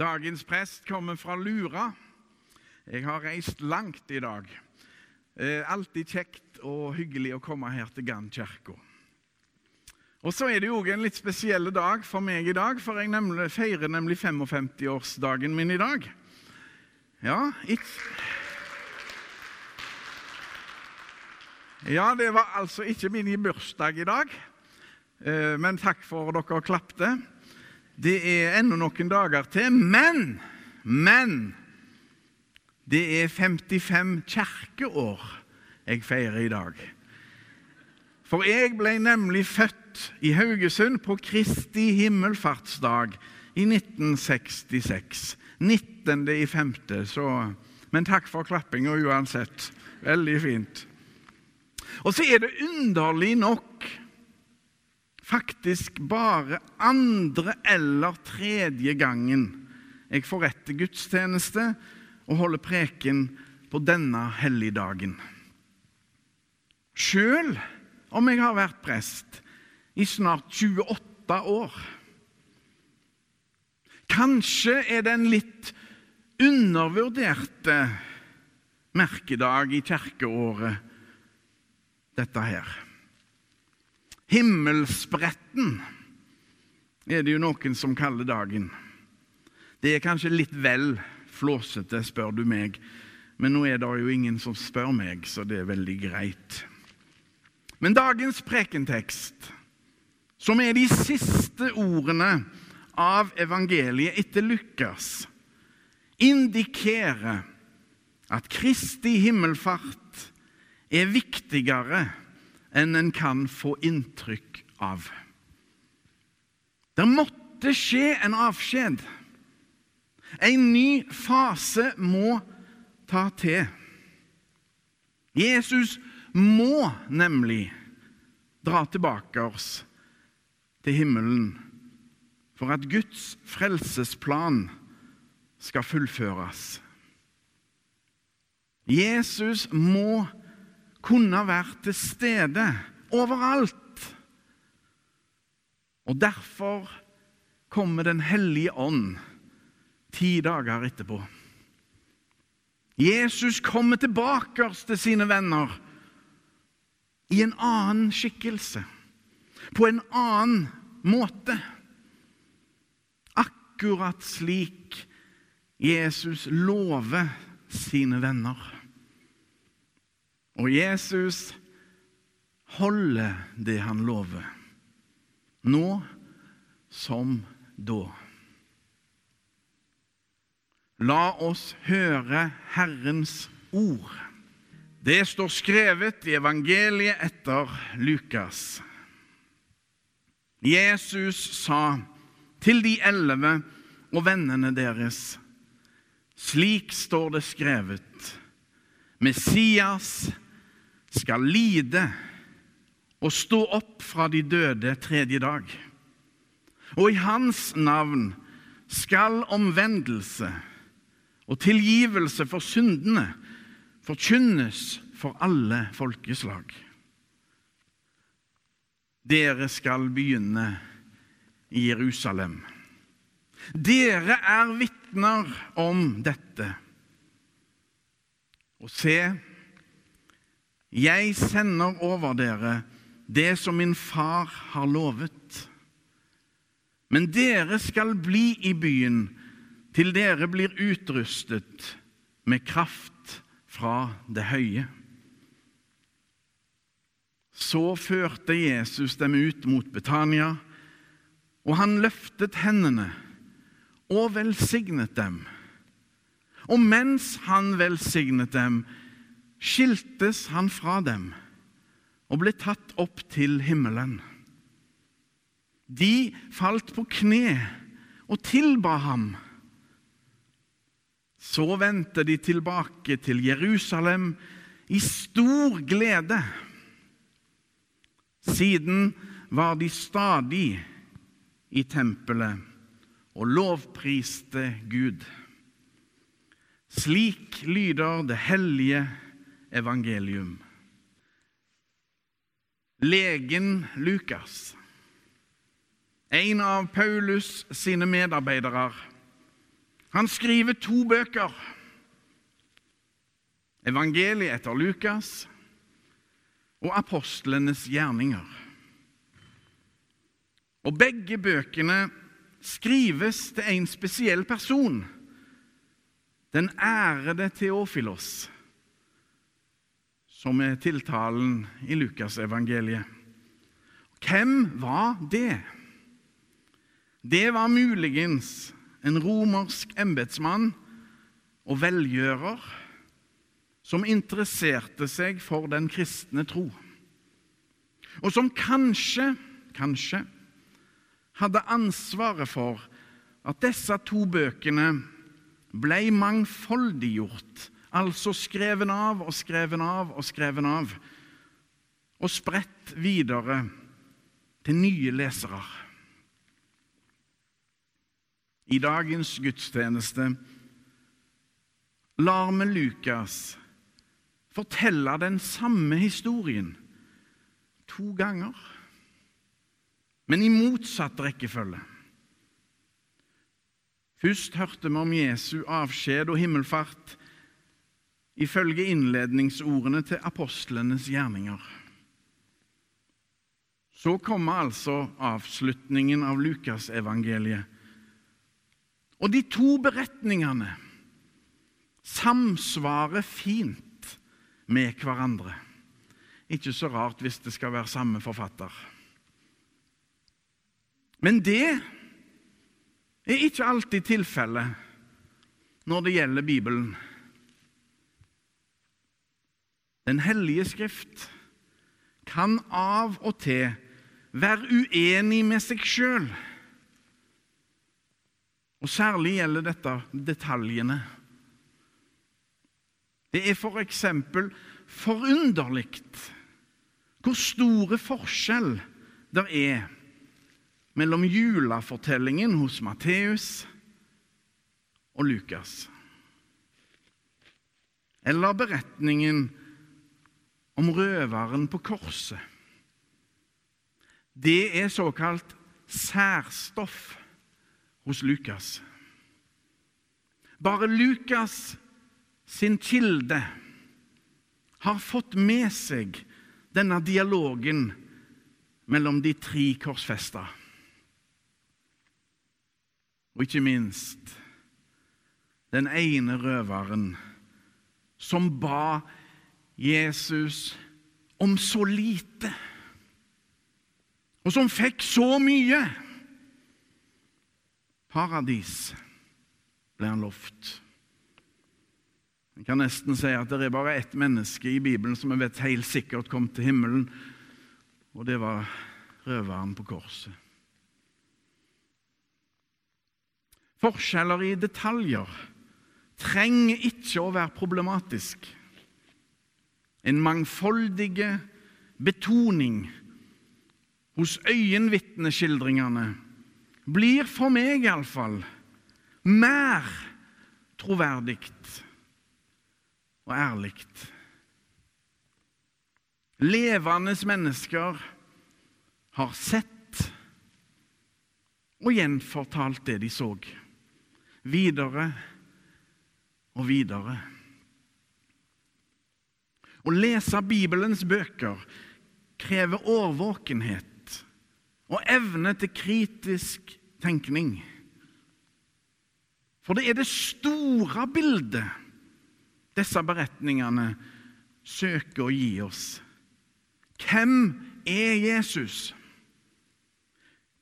Dagens prest kommer fra Lura. Jeg har reist langt i dag. Eh, alltid kjekt og hyggelig å komme her til Gann kirke. Og så er det jo en litt spesiell dag for meg i dag, for jeg nemlig, feirer nemlig 55-årsdagen min i dag. Ja, Ja, det var altså ikke min bursdag i dag, eh, men takk for dere klapte. Det er ennå noen dager til, men Men det er 55 kirkeår jeg feirer i dag. For jeg ble nemlig født i Haugesund på Kristi himmelfartsdag i 1966. 19. i 5. Så, men takk for klappinga uansett. Veldig fint. Og så er det underlig nok faktisk bare andre eller tredje gangen jeg forretter gudstjeneste og holder preken på denne helligdagen. Sjøl om jeg har vært prest i snart 28 år. Kanskje er det en litt undervurderte merkedag i kirkeåret, dette her. Himmelspretten er det jo noen som kaller dagen. Det er kanskje litt vel flåsete, spør du meg, men nå er det jo ingen som spør meg, så det er veldig greit. Men dagens prekentekst, som er de siste ordene av evangeliet etter Lukas, indikerer at Kristi himmelfart er viktigere enn en kan få inntrykk av. Det måtte skje en avskjed. En ny fase må ta til. Jesus må nemlig dra tilbake oss til himmelen for at Guds frelsesplan skal fullføres. Jesus må kunne vært til stede overalt. Og derfor kommer Den hellige ånd ti dager etterpå. Jesus kommer tilbake til sine venner i en annen skikkelse, på en annen måte. Akkurat slik Jesus lover sine venner. Og Jesus holder det han lover, nå som da. La oss høre Herrens ord. Det står skrevet i evangeliet etter Lukas. Jesus sa til de elleve og vennene deres, slik står det skrevet, Messias skal lide og stå opp fra de døde tredje dag. Og i hans navn skal omvendelse og tilgivelse for syndene forkynnes for alle folkeslag. Dere skal begynne i Jerusalem. Dere er vitner om dette. Og se, jeg sender over dere det som min far har lovet. Men dere skal bli i byen til dere blir utrustet med kraft fra det høye. Så førte Jesus dem ut mot Betania, og han løftet hendene og velsignet dem. Og mens han velsignet dem, skiltes han fra dem og ble tatt opp til himmelen. De falt på kne og tilba ham. Så vendte de tilbake til Jerusalem i stor glede. Siden var de stadig i tempelet og lovpriste Gud. Slik lyder det hellige evangelium. Legen Lukas, en av Paulus sine medarbeidere, Han skriver to bøker. Evangeliet etter Lukas og apostlenes gjerninger. Og begge bøkene skrives til en spesiell person, den ærede Teofilos, som er tiltalen i Lukasevangeliet. Hvem var det? Det var muligens en romersk embetsmann og velgjører som interesserte seg for den kristne tro, og som kanskje, kanskje hadde ansvaret for at disse to bøkene ble mangfoldiggjort, altså skreven av og skreven av og skreven av, og spredt videre til nye lesere. I dagens gudstjeneste lar vi Lukas fortelle den samme historien to ganger, men i motsatt rekkefølge. Først hørte vi om Jesu avskjed og himmelfart ifølge innledningsordene til apostlenes gjerninger. Så kommer altså avslutningen av Lukasevangeliet og de to beretningene samsvarer fint med hverandre. Ikke så rart hvis det skal være samme forfatter. Men det er ikke alltid tilfellet når det gjelder Bibelen. Den hellige skrift kan av og til være uenig med seg sjøl. Og Særlig gjelder dette detaljene. Det er for eksempel forunderlig hvor store forskjell det er mellom julefortellingen hos Matteus og Lukas. Eller beretningen om røveren på korset. Det er såkalt særstoff hos Lukas. Bare Lukas sin kilde har fått med seg denne dialogen mellom de tre korsfesta. Og ikke minst den ene røveren som ba Jesus om så lite, og som fikk så mye. Paradis ble han lovt. Jeg kan nesten si at det er bare ett menneske i Bibelen som vi vet helt sikkert kom til himmelen, og det var røveren på korset. Forskjeller i detaljer trenger ikke å være problematisk. En mangfoldig betoning hos øyenvitneskildringene blir for meg iallfall mer troverdig og ærlig. Levende mennesker har sett og gjenfortalt det de så, videre og videre. Å lese Bibelens bøker krever årvåkenhet og evne til kritisk tenkning. For det er det store bildet disse beretningene søker å gi oss. Hvem er Jesus?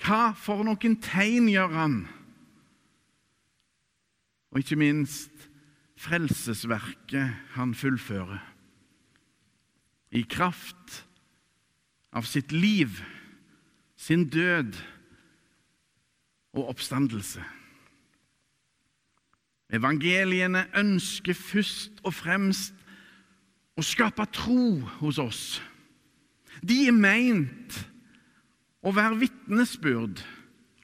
Hva for noen tegn gjør han? Og ikke minst frelsesverket han fullfører. I kraft av sitt liv sin død og oppstandelse. Evangeliene ønsker først og fremst å skape tro hos oss. De er meint å være vitnesbyrd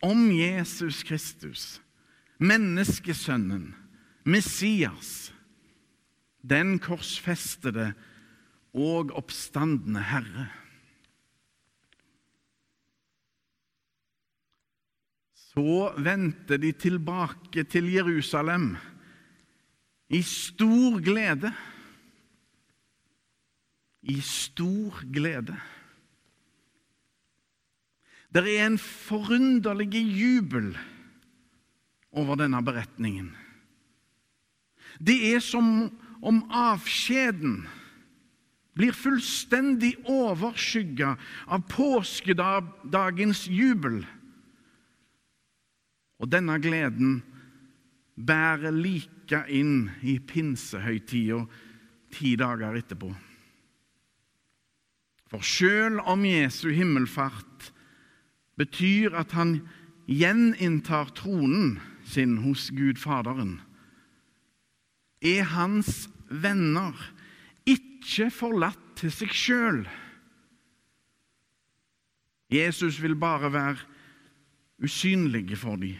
om Jesus Kristus, menneskesønnen, Messias, den korsfestede og oppstandende Herre. Så vendte de tilbake til Jerusalem i stor glede. I stor glede. Det er en forunderlig jubel over denne beretningen. Det er som om avskjeden blir fullstendig overskygga av påskedagens jubel. Og denne gleden bærer like inn i pinsehøytida ti dager etterpå. For sjøl om Jesu himmelfart betyr at han gjeninntar tronen sin hos Gud Faderen, er hans venner ikke forlatt til seg sjøl. Jesus vil bare være usynlig for dem,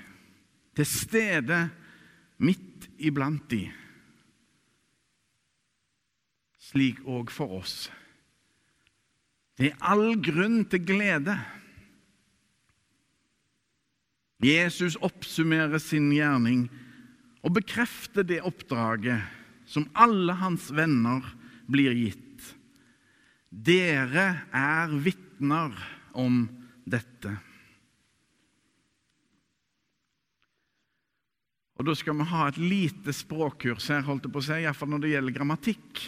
til stede midt iblant dem. Slik òg for oss. Det er all grunn til glede. Jesus oppsummerer sin gjerning og bekrefter det oppdraget som alle hans venner blir gitt. Dere er vitner om dette. Og Da skal vi ha et lite språkkurs her, holdt jeg på å si, iallfall når det gjelder grammatikk.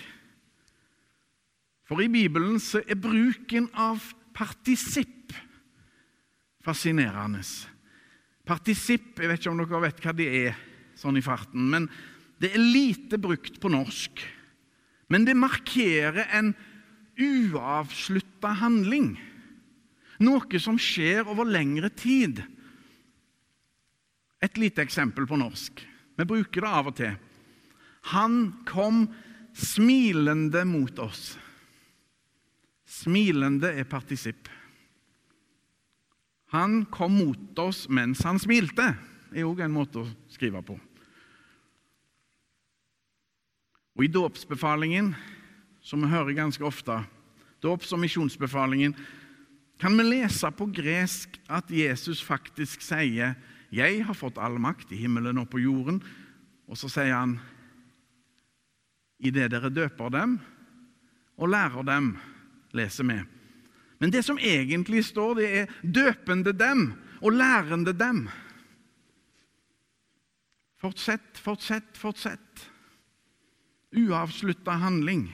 For i Bibelen så er bruken av partisipp fascinerende. Partisipp Jeg vet ikke om dere vet hva det er sånn i farten, men det er lite brukt på norsk. Men det markerer en uavslutta handling. Noe som skjer over lengre tid. Et lite eksempel på norsk. Vi bruker det av og til. Han kom smilende mot oss. Smilende er partisipp. Han kom mot oss mens han smilte, er òg en måte å skrive på. Og I dåpsbefalingen, som vi hører ganske ofte, dåps- og misjonsbefalingen, kan vi lese på gresk at Jesus faktisk sier 'Jeg har fått all makt i himmelen og på jorden', og så sier han 'idet dere døper dem og lærer dem', leser vi. Men det som egentlig står, det er 'døpende dem og lærende dem'. Fortsett, fortsett, fortsett. Uavslutta handling.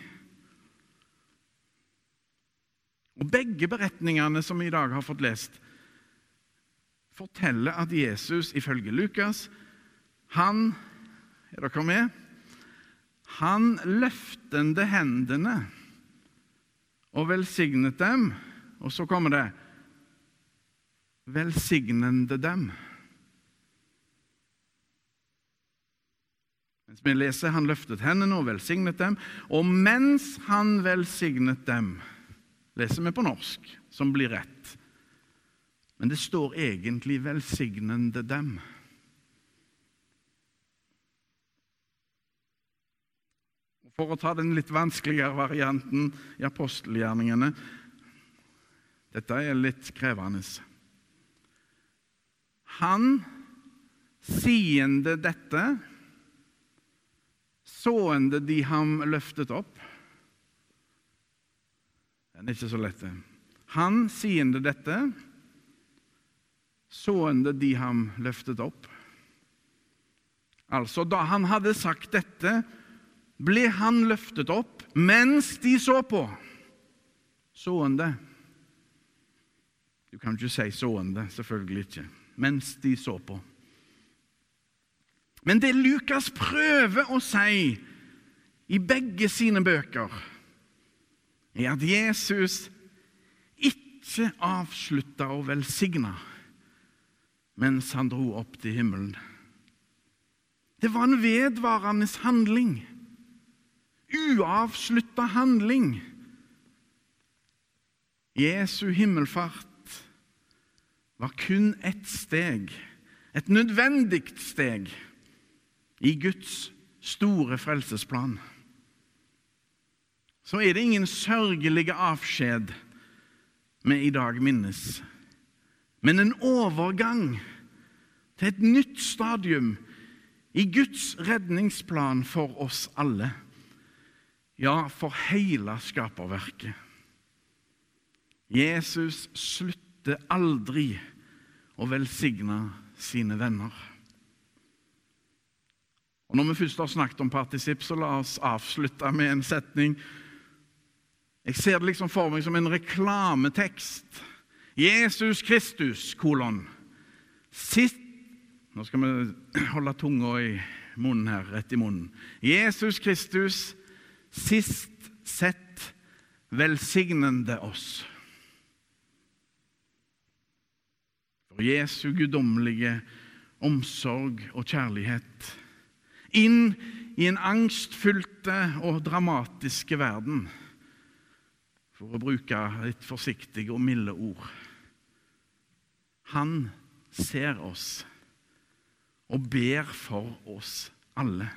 Og Begge beretningene som vi i dag har fått lest, forteller at Jesus, ifølge Lukas, han Er dere med? Han løftende hendene og velsignet dem og så kommer det velsignende dem. Mens vi leser han løftet hendene og velsignet dem, og mens han velsignet dem, leser vi på norsk, som blir rett. Men det står egentlig 'velsignende dem'. For å ta den litt vanskeligere varianten i apostelgjerningene dette er litt krevende. Han siende dette, sående de ham løftet opp Den er ikke så lett. Han siende dette, sående de ham løftet opp. Altså, da han hadde sagt dette, ble han løftet opp mens de så på. Sående. Du kan ikke si sående, selvfølgelig ikke, mens de så på. Men det Lukas prøver å si i begge sine bøker, er at Jesus ikke avslutta å velsigne mens han dro opp til himmelen. Det var en vedvarende handling. Uavslutta handling. Jesu himmelfart var kun ett steg, et nødvendig steg, i Guds store frelsesplan. Så er det ingen sørgelige avskjed vi i dag minnes, men en overgang til et nytt stadium i Guds redningsplan for oss alle. Ja, for hele skaperverket. Jesus slutter aldri å velsigne sine venner. Og Når vi først har snakket om partisipp, så la oss avslutte med en setning. Jeg ser det liksom for meg som en reklametekst. Jesus Kristus, kolon. Sitt Nå skal vi holde tunga i munnen her, rett i munnen. Jesus Kristus, sist sett velsignende oss. For Jesu guddommelige omsorg og kjærlighet inn i en angstfylte og dramatiske verden, for å bruke litt forsiktige og milde ord. Han ser oss og ber for oss alle.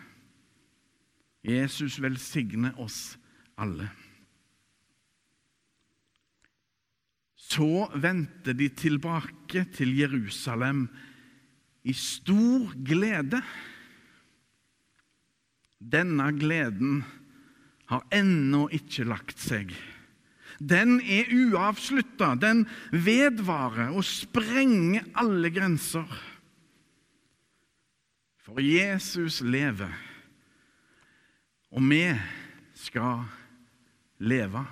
Jesus velsigne oss alle. Så vendte de tilbake til Jerusalem i stor glede. Denne gleden har ennå ikke lagt seg. Den er uavslutta, den vedvarer og sprenger alle grenser. For Jesus lever, og vi skal leve.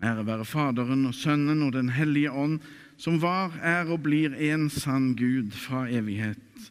Ære være Faderen og Sønnen og Den hellige ånd, som var, er og blir en sann Gud fra evighet